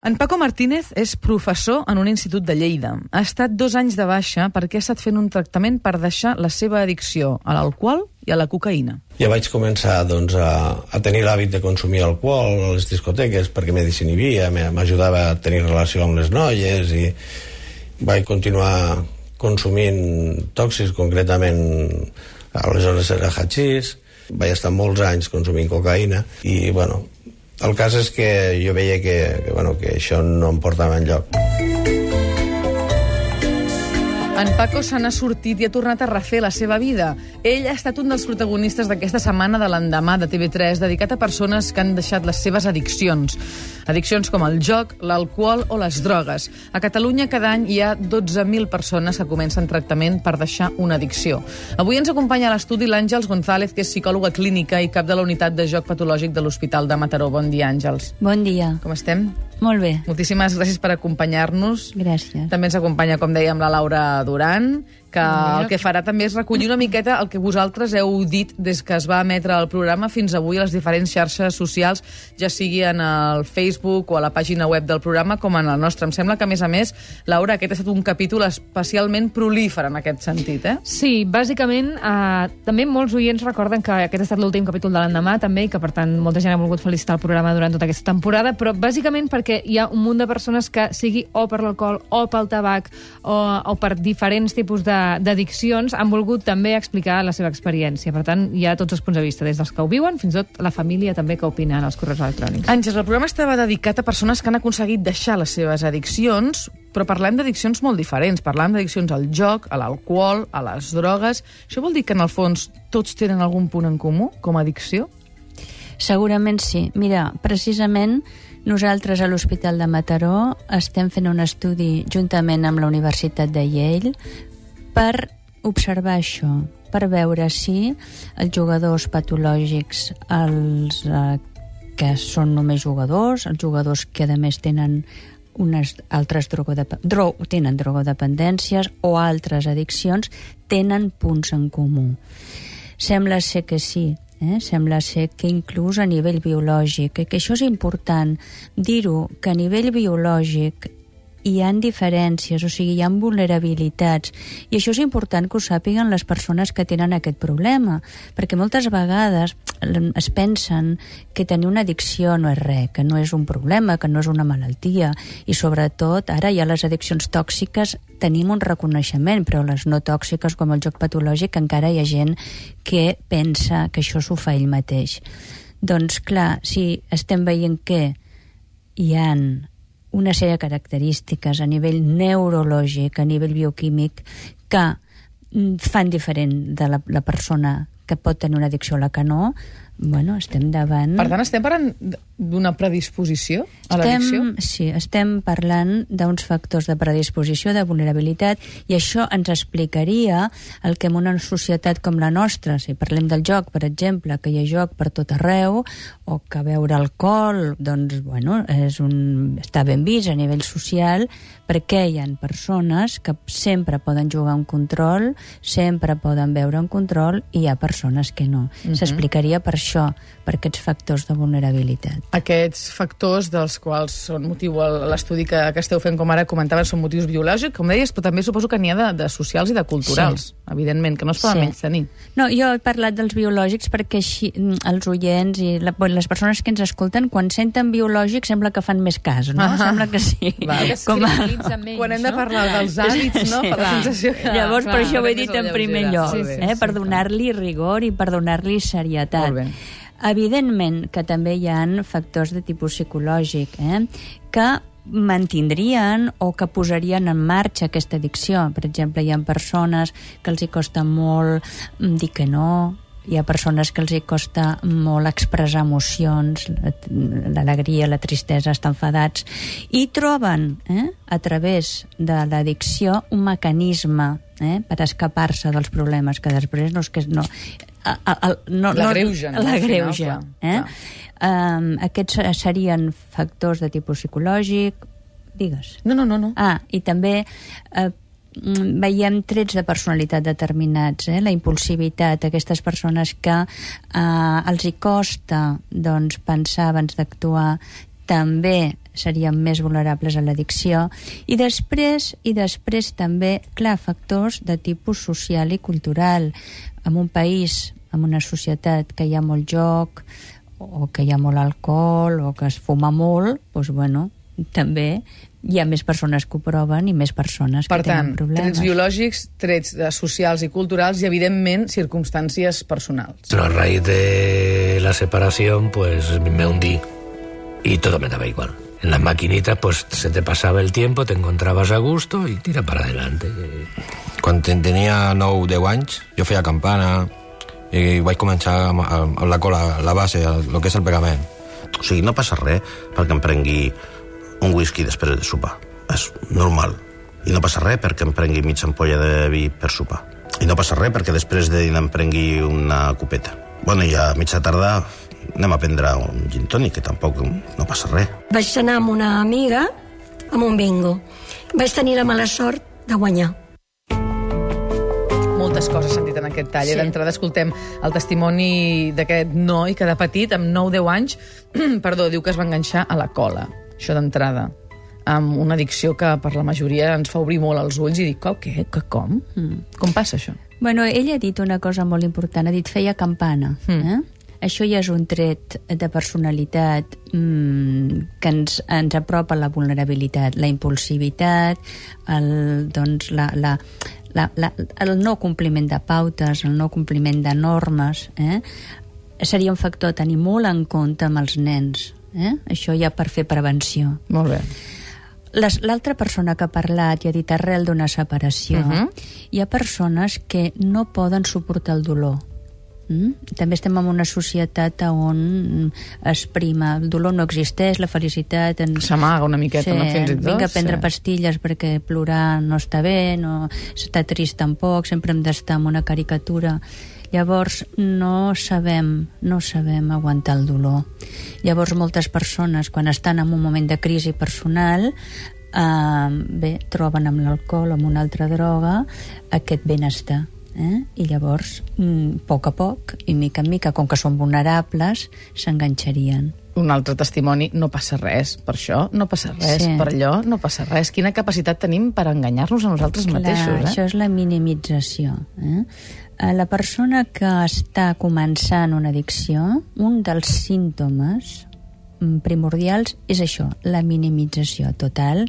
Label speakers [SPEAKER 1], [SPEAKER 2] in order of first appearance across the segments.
[SPEAKER 1] En Paco Martínez és professor en un institut de Lleida. Ha estat dos anys de baixa perquè ha estat fent un tractament per deixar la seva addicció a l'alcohol i a la cocaïna.
[SPEAKER 2] Ja vaig començar doncs, a, a tenir l'hàbit de consumir alcohol a les discoteques perquè me desinhibia, m'ajudava a tenir relació amb les noies i vaig continuar consumint tòxics, concretament aleshores era hachís, vaig estar molts anys consumint cocaïna i bueno, el cas és que jo veia que, que, bueno, que això no em portava enlloc.
[SPEAKER 1] En Paco se n'ha sortit i ha tornat a refer la seva vida. Ell ha estat un dels protagonistes d'aquesta setmana de l'endemà de TV3, dedicat a persones que han deixat les seves addiccions. Addiccions com el joc, l'alcohol o les drogues. A Catalunya cada any hi ha 12.000 persones que comencen tractament per deixar una addicció. Avui ens acompanya a l'estudi l'Àngels González, que és psicòloga clínica i cap de la unitat de joc patològic de l'Hospital de Mataró. Bon dia, Àngels.
[SPEAKER 3] Bon dia.
[SPEAKER 1] Com estem?
[SPEAKER 3] Molt bé.
[SPEAKER 1] Moltíssimes gràcies per acompanyar-nos.
[SPEAKER 3] Gràcies.
[SPEAKER 1] També ens acompanya, com dèiem, la Laura Duran, que el que farà també és recollir una miqueta el que vosaltres heu dit des que es va emetre el programa fins avui a les diferents xarxes socials, ja sigui en el Facebook o a la pàgina web del programa com en el nostre. Em sembla que, a més a més, Laura, aquest ha estat un capítol especialment prolífer en aquest sentit, eh?
[SPEAKER 4] Sí, bàsicament, eh, també molts oients recorden que aquest ha estat l'últim capítol de l'endemà, també, i que, per tant, molta gent ha volgut felicitar el programa durant tota aquesta temporada, però bàsicament perquè hi ha un munt de persones que, sigui o per l'alcohol, o pel tabac, o, o per diferents tipus de d'addiccions han volgut també explicar la seva experiència. Per tant, hi ha tots els punts de vista, des dels que ho viuen fins tot la família també que opina en els correus electrònics.
[SPEAKER 1] Àngels, el programa estava dedicat a persones que han aconseguit deixar les seves addiccions, però parlem d'addiccions molt diferents. Parlem d'addiccions al joc, a l'alcohol, a les drogues... Això vol dir que, en el fons, tots tenen algun punt en comú com a addicció?
[SPEAKER 3] Segurament sí. Mira, precisament nosaltres a l'Hospital de Mataró estem fent un estudi juntament amb la Universitat de Yale per observar això, per veure si els jugadors patològics, els eh, que són només jugadors, els jugadors que a més tenen unes altres dro tenen drogodependències o altres addiccions, tenen punts en comú. Sembla ser que sí, eh? sembla ser que inclús a nivell biològic, que això és important dir-ho, que a nivell biològic hi han diferències, o sigui, hi han vulnerabilitats. I això és important que ho sàpiguen les persones que tenen aquest problema, perquè moltes vegades es pensen que tenir una addicció no és res, que no és un problema, que no és una malaltia, i sobretot ara ha les addiccions tòxiques, tenim un reconeixement, però les no tòxiques, com el joc patològic, encara hi ha gent que pensa que això s'ho fa ell mateix. Doncs clar, si estem veient que hi han una sèrie de característiques a nivell neurològic, a nivell bioquímic, que fan diferent de la, la persona que pot tenir una addicció a la que no, bueno, estem davant...
[SPEAKER 1] Per tant, estem parlant d'una predisposició a l'addicció?
[SPEAKER 3] Sí, estem parlant d'uns factors de predisposició, de vulnerabilitat, i això ens explicaria el que en una societat com la nostra, si parlem del joc, per exemple, que hi ha joc per tot arreu, o que beure alcohol, doncs, bueno, és un, està ben vist a nivell social, perquè hi ha persones que sempre poden jugar un control, sempre poden veure un control, i hi ha persones que no. Uh mhm. -huh. S'explicaria per això, per aquests factors de vulnerabilitat.
[SPEAKER 1] Aquests factors dels quals són motiu l'estudi que, que esteu fent, com ara comentaven, són motius biològics, com deies, però també suposo que n'hi ha de, de socials i de culturals, sí. evidentment, que no es poden sí. menys tenir.
[SPEAKER 3] No, jo he parlat dels biològics perquè així, mm, els oients i la, les persones que ens escolten, quan senten biològics sembla que fan més cas, no? Ah sembla que sí.
[SPEAKER 1] Va, que Com a... menys, Quan hem de parlar no? dels hàbits, no? Sí, la sensació que...
[SPEAKER 3] Llavors, clar, per això ho he dit en primer lloc, sí, sí, eh? Sí, per donar-li rigor i per donar-li serietat. Molt bé. Evidentment que també hi han factors de tipus psicològic eh, que mantindrien o que posarien en marxa aquesta addicció. Per exemple, hi ha persones que els hi costa molt mm, dir que no, hi ha persones que els hi costa molt expressar emocions, l'alegria, la tristesa, estan enfadats, i troben eh, a través de l'addicció un mecanisme eh, per escapar-se dels problemes que després no és que no,
[SPEAKER 1] a, a, no, la greuja.
[SPEAKER 3] No, la greuja. Eh? Um, aquests serien factors de tipus psicològic. Digues.
[SPEAKER 1] No, no, no. no.
[SPEAKER 3] Ah, i també eh, veiem trets de personalitat determinats, eh? la impulsivitat, aquestes persones que eh, els hi costa doncs, pensar abans d'actuar, també seríem més vulnerables a l'addicció. I després, i després també, clar, factors de tipus social i cultural. En un país, en una societat que hi ha molt joc, o que hi ha molt alcohol, o que es fuma molt, doncs, bueno, també hi ha més persones que ho proven i més persones
[SPEAKER 1] Per
[SPEAKER 3] que
[SPEAKER 1] tant,
[SPEAKER 3] tenen problemes.
[SPEAKER 1] trets biològics, trets socials i culturals i, evidentment, circumstàncies personals.
[SPEAKER 5] A raíz de la separación, pues me hundí y todo me daba igual. En las maquinitas, pues se te pasaba el tiempo, te encontrabas a gusto y tira para adelante.
[SPEAKER 6] Quan ten- tenia 9-10 anys, jo feia campana i vaig començar amb, amb la cola, la base, el, el que és el pegament.
[SPEAKER 7] O sigui, no passa res perquè em prengui un whisky després de sopar. És normal. I no passa res perquè em prengui mitja ampolla de vi per sopar. I no passa res perquè després de dinar em prengui una copeta. Bueno, i a mitja tarda anem a prendre un gin tònic, que tampoc no passa res.
[SPEAKER 8] Vaig anar amb una amiga amb un bingo. Vaig tenir la mala sort de guanyar.
[SPEAKER 1] Moltes coses sentit en aquest tall.
[SPEAKER 3] Sí.
[SPEAKER 1] Sí. D'entrada escoltem el testimoni d'aquest noi que de petit, amb 9-10 anys, perdó, diu que es va enganxar a la cola. Això d'entrada amb una addicció que per la majoria ens fa obrir molt els ulls i dir, "Co- què? Que com? Mm. Com passa això?
[SPEAKER 3] Bueno, ell ha dit una cosa molt important, ha dit feia campana.
[SPEAKER 1] Mm.
[SPEAKER 3] Eh? Això ja és un tret de personalitat mm, que ens, ens apropa la vulnerabilitat, la impulsivitat, el, doncs, la, la, la, la, el no compliment de pautes, el no compliment de normes, eh? seria un factor a tenir molt en compte amb els nens. Eh? Això ja per fer prevenció.
[SPEAKER 1] Molt bé.
[SPEAKER 3] L'altra persona que ha parlat i ha dit arrel d'una separació, uh
[SPEAKER 1] Mhm.
[SPEAKER 3] -huh. hi ha persones que no poden suportar el dolor. Mm? També estem en una societat on es prima. El dolor no existeix, la felicitat... Ens...
[SPEAKER 1] S'amaga una miqueta, no? Fins i tot,
[SPEAKER 3] Vinga a prendre
[SPEAKER 1] sí.
[SPEAKER 3] pastilles perquè plorar no està bé, no està trist tampoc, sempre hem d'estar amb una caricatura. Llavors, no sabem, no sabem aguantar el dolor. Llavors, moltes persones, quan estan en un moment de crisi personal, eh, bé, troben amb l'alcohol o amb una altra droga aquest benestar. Eh? I llavors, mm, a poc a poc, i mica en mica, com que són vulnerables, s'enganxarien.
[SPEAKER 1] Un altre testimoni, no passa res. Per això no passa res.
[SPEAKER 3] Sí.
[SPEAKER 1] Per allò no passa res. Quina capacitat tenim per enganyar-nos a nosaltres mateixos, eh?
[SPEAKER 3] Això és la minimització. Eh? Eh, La persona que està començant una addicció, un dels símptomes mm, primordials és això, la minimització total.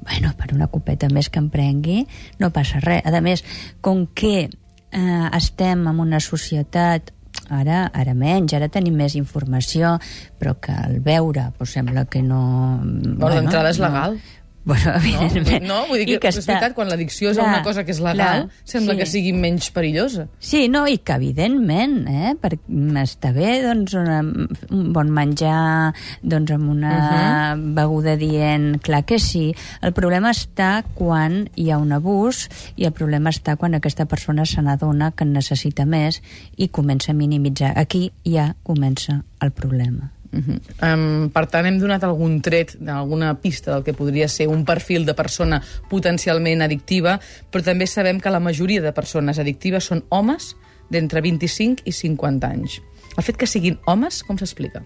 [SPEAKER 3] Bueno, per una copeta més que em prengui, no passa res. A més, com que eh, estem en una societat ara, ara menys, ara tenim més informació, però que al veure doncs sembla que no...
[SPEAKER 1] Bueno, d'entrada és legal.
[SPEAKER 3] Bueno, evidentment.
[SPEAKER 1] No, vull dir que,
[SPEAKER 3] I
[SPEAKER 1] és veritat, quan l'addicció és
[SPEAKER 3] Clar,
[SPEAKER 1] una cosa que és legal,
[SPEAKER 3] clar,
[SPEAKER 1] sembla
[SPEAKER 3] sí.
[SPEAKER 1] que sigui menys perillosa.
[SPEAKER 3] Sí, no, i que evidentment, eh, per, està bé doncs, una, un bon menjar doncs, amb una uh -huh. beguda dient, clar que sí. El problema està quan hi ha un abús i el problema està quan aquesta persona se n'adona que en necessita més i comença a minimitzar. Aquí ja comença el problema.
[SPEAKER 1] Uh -huh. um, per tant, hem donat algun tret, alguna pista del que podria ser un perfil de persona potencialment addictiva, però també sabem que la majoria de persones addictives són homes d'entre 25 i 50 anys. El fet que siguin homes, com s'explica?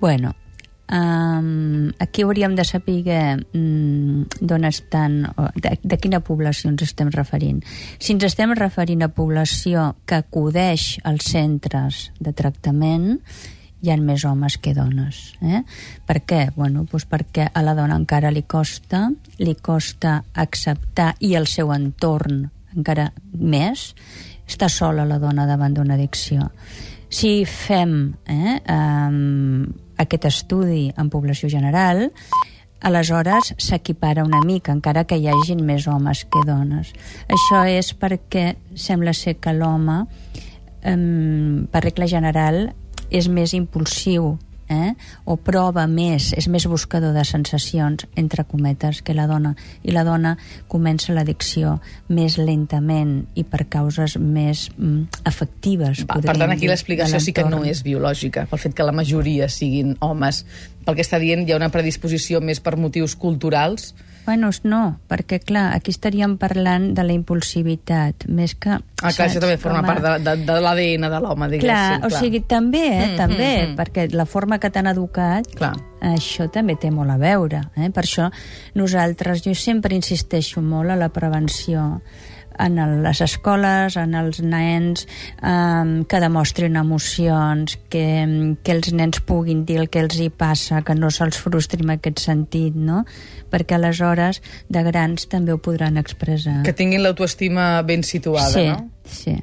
[SPEAKER 3] Bueno, um, aquí hauríem de saber um, d'on estan, de, de quina població ens estem referint. Si ens estem referint a població que acudeix als centres de tractament, hi ha més homes que dones. Eh? Per què? Bueno, doncs perquè a la dona encara li costa, li costa acceptar, i el seu entorn encara més, està sola la dona davant d'una addicció. Si fem eh, um, aquest estudi en població general, aleshores s'equipara una mica, encara que hi hagin més homes que dones. Això és perquè sembla ser que l'home, um, per regla general, és més impulsiu eh? o prova més, és més buscador de sensacions, entre cometes, que la dona. I la dona comença l'addicció més lentament i per causes més mm, efectives.
[SPEAKER 1] Va, per tant, aquí l'explicació sí que no és biològica, pel fet que la majoria siguin homes. Pel que està dient, hi ha una predisposició més per motius culturals
[SPEAKER 3] Bueno, no, perquè, clar, aquí estaríem parlant de la impulsivitat, més que...
[SPEAKER 1] Ah, clar, això també forma
[SPEAKER 3] Com a-
[SPEAKER 1] part de, de, de l'ADN de l'home,
[SPEAKER 3] Clar,
[SPEAKER 1] diguéssim.
[SPEAKER 3] o sigui, també, eh,
[SPEAKER 1] Mm,
[SPEAKER 3] també,
[SPEAKER 1] mm, mm.
[SPEAKER 3] perquè la forma que t'han educat,
[SPEAKER 1] Clar.
[SPEAKER 3] això també té molt a veure. Eh? Per això nosaltres, jo sempre insisteixo molt a la prevenció en les escoles, en els nens, eh, que demostrin emocions, que, que els nens puguin dir el que els hi passa, que no se'ls frustri en aquest sentit, no? Perquè aleshores, de grans, també ho podran expressar.
[SPEAKER 1] Que tinguin l'autoestima ben situada,
[SPEAKER 3] sí,
[SPEAKER 1] no?
[SPEAKER 3] sí.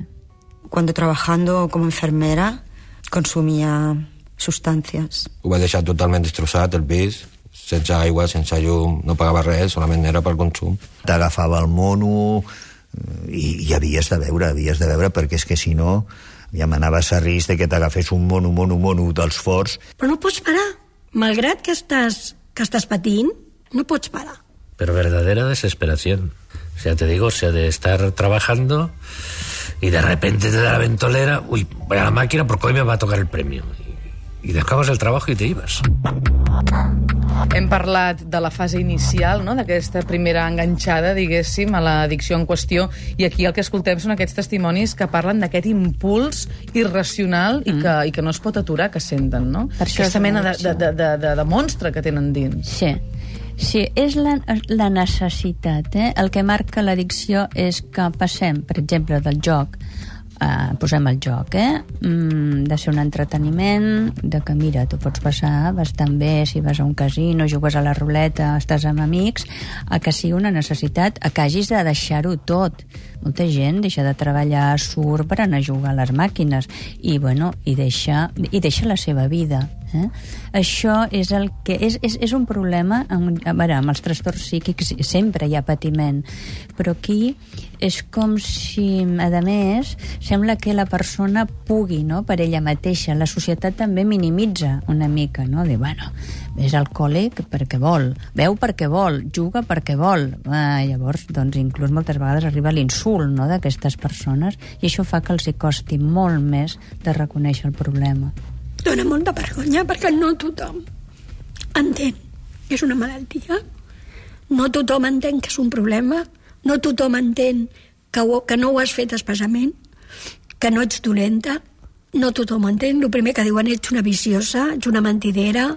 [SPEAKER 9] Cuando trabajando como enfermera consumía sustancias.
[SPEAKER 6] Ho vaig deixar totalment destrossat, el pis, sense aigua, sense llum, no pagava res, solament era pel consum.
[SPEAKER 10] T'agafava el mono i, i havies de veure, havies de veure, perquè és que si no ja m'anaves a risc de que t'agafés un mono, mono, mono dels forts.
[SPEAKER 8] Però no pots parar. Malgrat que estàs, que estàs patint, no pots parar.
[SPEAKER 5] Pero verdadera desesperación. O sea, te digo, o sea, de estar trabajando y de repente te da la ventolera, uy, voy a la máquina porque hoy me va a tocar el premio. Y, y dejabas el trabajo y te ibas.
[SPEAKER 1] Hem parlat de la fase inicial, no? d'aquesta primera enganxada, diguéssim, a l'addicció en qüestió, i aquí el que escoltem són aquests testimonis que parlen d'aquest impuls irracional i, que, i que no es pot aturar, que senten, no?
[SPEAKER 3] Per això
[SPEAKER 1] Aquesta mena de,
[SPEAKER 3] l'addicció.
[SPEAKER 1] de, de, de, de monstre que tenen dins.
[SPEAKER 3] Sí. Sí, és la, la necessitat. Eh? El que marca l'addicció és que passem, per exemple, del joc Uh, posem el joc, eh? Mm, de ser un entreteniment, de que, mira, tu pots passar bastant bé si vas a un casino, jugues a la ruleta, estàs amb amics, a que sigui una necessitat, a que hagis de deixar-ho tot. Molta gent deixa de treballar, surt per anar a jugar a les màquines i, bueno, i deixa, i deixa la seva vida. Eh? Això és el que és, és, és un problema amb, a veure, amb els trastorns psíquics sempre hi ha patiment però aquí és com si a més sembla que la persona pugui no? per ella mateixa la societat també minimitza una mica no? de, bueno, és alcohòlic perquè vol, veu perquè vol juga perquè vol ah, llavors doncs inclús moltes vegades arriba l'insult no? d'aquestes persones i això fa que els hi costi molt més de reconèixer el problema
[SPEAKER 8] Dóna molta vergonya perquè no tothom entén que és una malaltia. No tothom entén que és un problema. No tothom entén que, ho, que no ho has fet especialment, que no ets dolenta. No tothom ho entén. El primer que diuen ets una viciosa, ets una mentidera.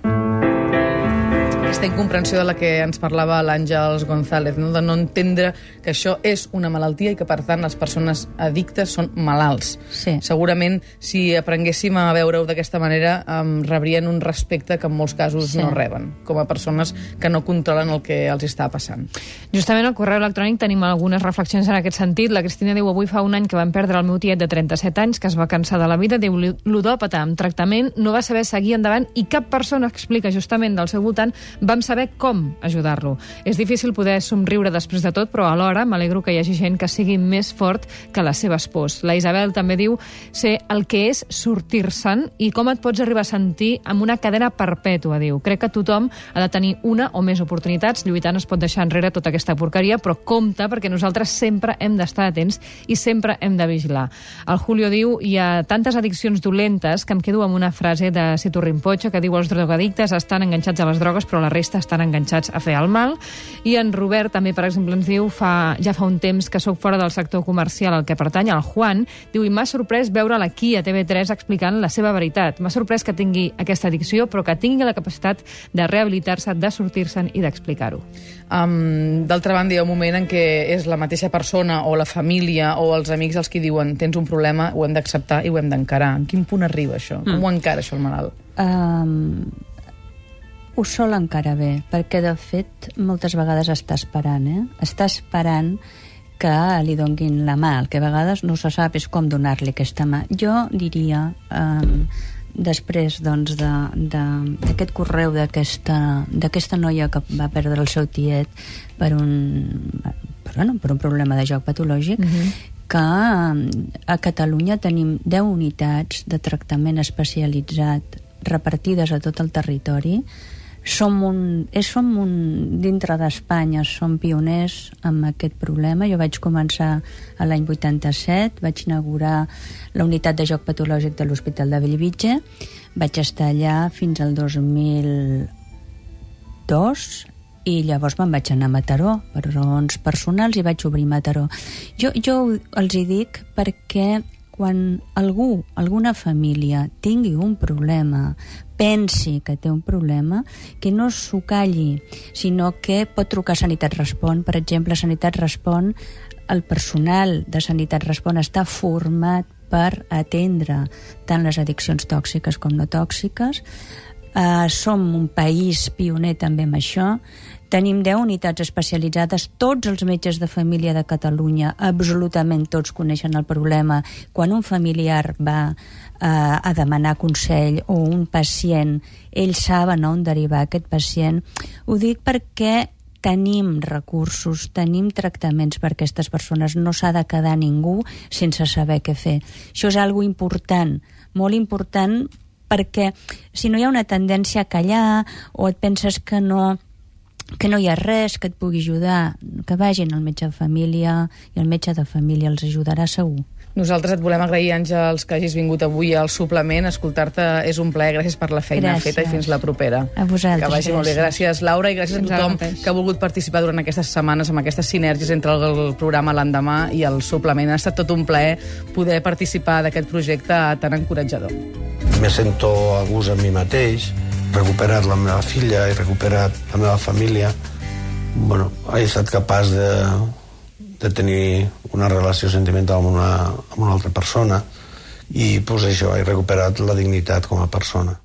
[SPEAKER 1] Aquesta incomprensió de la que ens parlava l'Àngels González, no? de no entendre que això és una malaltia i que, per tant, les persones addictes són malalts.
[SPEAKER 3] Sí.
[SPEAKER 1] Segurament, si aprenguéssim a veure-ho d'aquesta manera, um, rebrien un respecte que en molts casos
[SPEAKER 3] Sí.
[SPEAKER 1] no reben, com a persones que no controlen el que els està passant.
[SPEAKER 4] Justament al correu electrònic tenim algunes reflexions en aquest sentit. La Cristina diu, avui fa un any que vam perdre el meu tiet de 37 anys, que es va cansar de la vida, diu ludòpata amb tractament, no va saber seguir endavant i cap persona explica justament del seu voltant vam saber com ajudar-lo. És difícil poder somriure després de tot, però alhora m'alegro que hi hagi gent que sigui més fort que les seves pors. La Isabel també diu ser el que és sortir-se'n i com et pots arribar a sentir amb una cadena perpètua, diu. Crec que tothom ha de tenir una o més oportunitats. Lluitant es pot deixar enrere tota aquesta porqueria, però compte perquè nosaltres sempre hem d'estar atents i sempre hem de vigilar. El Julio diu hi ha tantes addiccions dolentes que em quedo amb una frase de Situ Rinpoche que diu els drogadictes estan enganxats a les drogues però la resta estan enganxats a fer el mal. I en Robert també, per exemple, ens diu fa, ja fa un temps que sóc fora del sector comercial al que pertany, el Juan, diu i m'ha sorprès veure'l aquí a TV3 explicant la seva veritat. M'ha sorprès que tingui aquesta addicció però que tingui la capacitat de rehabilitar-se, de sortir-se'n i d'explicar-ho.
[SPEAKER 1] Um, D'altra banda, hi ha un moment en què és la mateixa persona o la família o els amics els que diuen tens un problema, ho hem d'acceptar i ho hem d'encarar. En quin punt arriba això? Mm. Com ho encara això el malalt?
[SPEAKER 3] Um, ho sol encara bé, perquè de fet moltes vegades està esperant, eh? Està esperant que li donguin la mà, el que a vegades no se sap és com donar-li aquesta mà. Jo diria, um, després doncs, d'aquest de, de, correu d'aquesta d'aquesta noia que va perdre el seu tiet per un, per, bueno, per un problema de joc patològic, mm -hmm que a Catalunya tenim 10 unitats de tractament especialitzat repartides a tot el territori. Som un, és, som un, dintre d'Espanya som pioners amb aquest problema. Jo vaig començar a l'any 87, vaig inaugurar la unitat de joc patològic de l'Hospital de Bellvitge, vaig estar allà fins al 2002 i llavors me'n vaig anar a Mataró per raons personals i vaig obrir Mataró jo, jo els hi dic perquè quan algú, alguna família tingui un problema pensi que té un problema, que no s'ho calli, sinó que pot trucar a Sanitat Respon. Per exemple, Sanitat Respon, el personal de Sanitat Respon està format per atendre tant les addiccions tòxiques com no tòxiques. Uh, som un país pioner també amb això. Tenim 10 unitats especialitzades, tots els metges de família de Catalunya, absolutament tots coneixen el problema. Quan un familiar va eh, a demanar consell o un pacient, ells saben on derivar aquest pacient. Ho dic perquè tenim recursos, tenim tractaments per a aquestes persones, no s'ha de quedar ningú sense saber què fer. Això és algo important, molt important perquè si no hi ha una tendència a callar o et penses que no que no hi ha res que et pugui ajudar, que vagin al metge de família i el metge de família els ajudarà segur.
[SPEAKER 1] Nosaltres et volem agrair, Àngels, que hagis vingut avui al suplement. Escoltar-te és un plaer. Gràcies per la feina
[SPEAKER 3] Gràcies.
[SPEAKER 1] feta i fins la propera.
[SPEAKER 3] A vosaltres,
[SPEAKER 1] Que vagi molt bé.
[SPEAKER 3] gràcies.
[SPEAKER 1] Gràcies, Laura, i gràcies
[SPEAKER 4] Fins
[SPEAKER 1] a tothom
[SPEAKER 4] mateix.
[SPEAKER 1] que ha volgut participar durant aquestes setmanes amb aquestes sinergies entre el, programa L'Endemà i el suplement. Ha estat tot un plaer poder participar d'aquest projecte tan encoratjador.
[SPEAKER 2] Me sento a gust amb mi mateix, recuperat la meva filla, he recuperat la meva família. Bueno, he estat capaç de, de tenir una relació sentimental amb una, amb una altra persona i pues, això, he recuperat la dignitat com a persona.